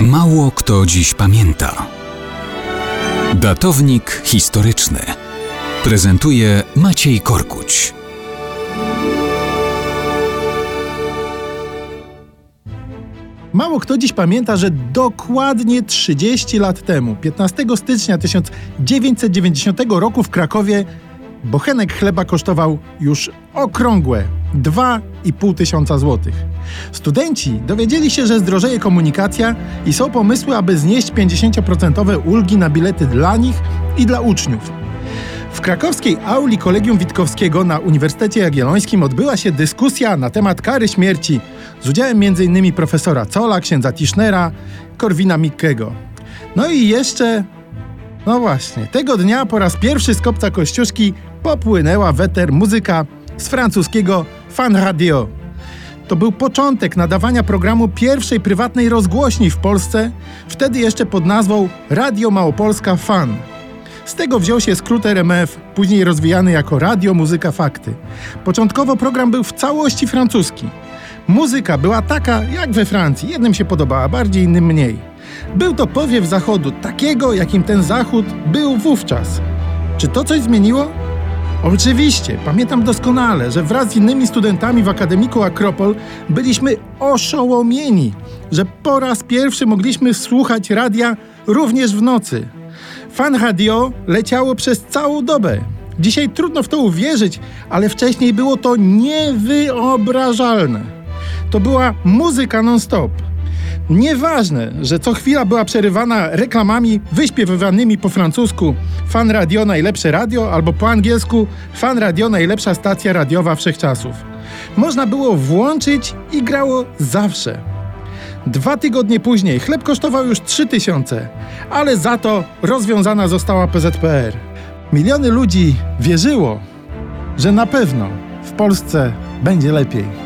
Mało kto dziś pamięta. Datownik historyczny prezentuje Maciej Korkuć. Mało kto dziś pamięta, że dokładnie 30 lat temu, 15 stycznia 1990 roku w Krakowie, bochenek chleba kosztował już okrągłe 2,5 tysiąca złotych. Studenci dowiedzieli się, że zdrożeje komunikacja i są pomysły, aby znieść 50% ulgi na bilety dla nich i dla uczniów. W krakowskiej auli Kolegium Witkowskiego na Uniwersytecie Jagiellońskim odbyła się dyskusja na temat kary śmierci z udziałem m.in. profesora Cola, księdza Tischnera, Korwina Mikkego. No i jeszcze, no właśnie, tego dnia po raz pierwszy z kopca Kościuszki popłynęła weter muzyka z francuskiego Fan Radio. To był początek nadawania programu pierwszej prywatnej rozgłośni w Polsce, wtedy jeszcze pod nazwą Radio Małopolska Fan. Z tego wziął się skrót RMF, później rozwijany jako Radio Muzyka Fakty. Początkowo program był w całości francuski. Muzyka była taka jak we Francji, jednym się podobała bardziej, innym mniej. Był to powiew zachodu, takiego jakim ten zachód był wówczas. Czy to coś zmieniło? Oczywiście, pamiętam doskonale, że wraz z innymi studentami w Akademiku Akropol byliśmy oszołomieni, że po raz pierwszy mogliśmy słuchać radia również w nocy. Fan radio leciało przez całą dobę. Dzisiaj trudno w to uwierzyć, ale wcześniej było to niewyobrażalne. To była muzyka non-stop. Nieważne, że co chwila była przerywana reklamami wyśpiewywanymi po francusku Fan Radio najlepsze radio albo po angielsku Fan Radio najlepsza stacja radiowa wszechczasów. Można było włączyć i grało zawsze. Dwa tygodnie później chleb kosztował już 3000, ale za to rozwiązana została PZPR. Miliony ludzi wierzyło, że na pewno w Polsce będzie lepiej.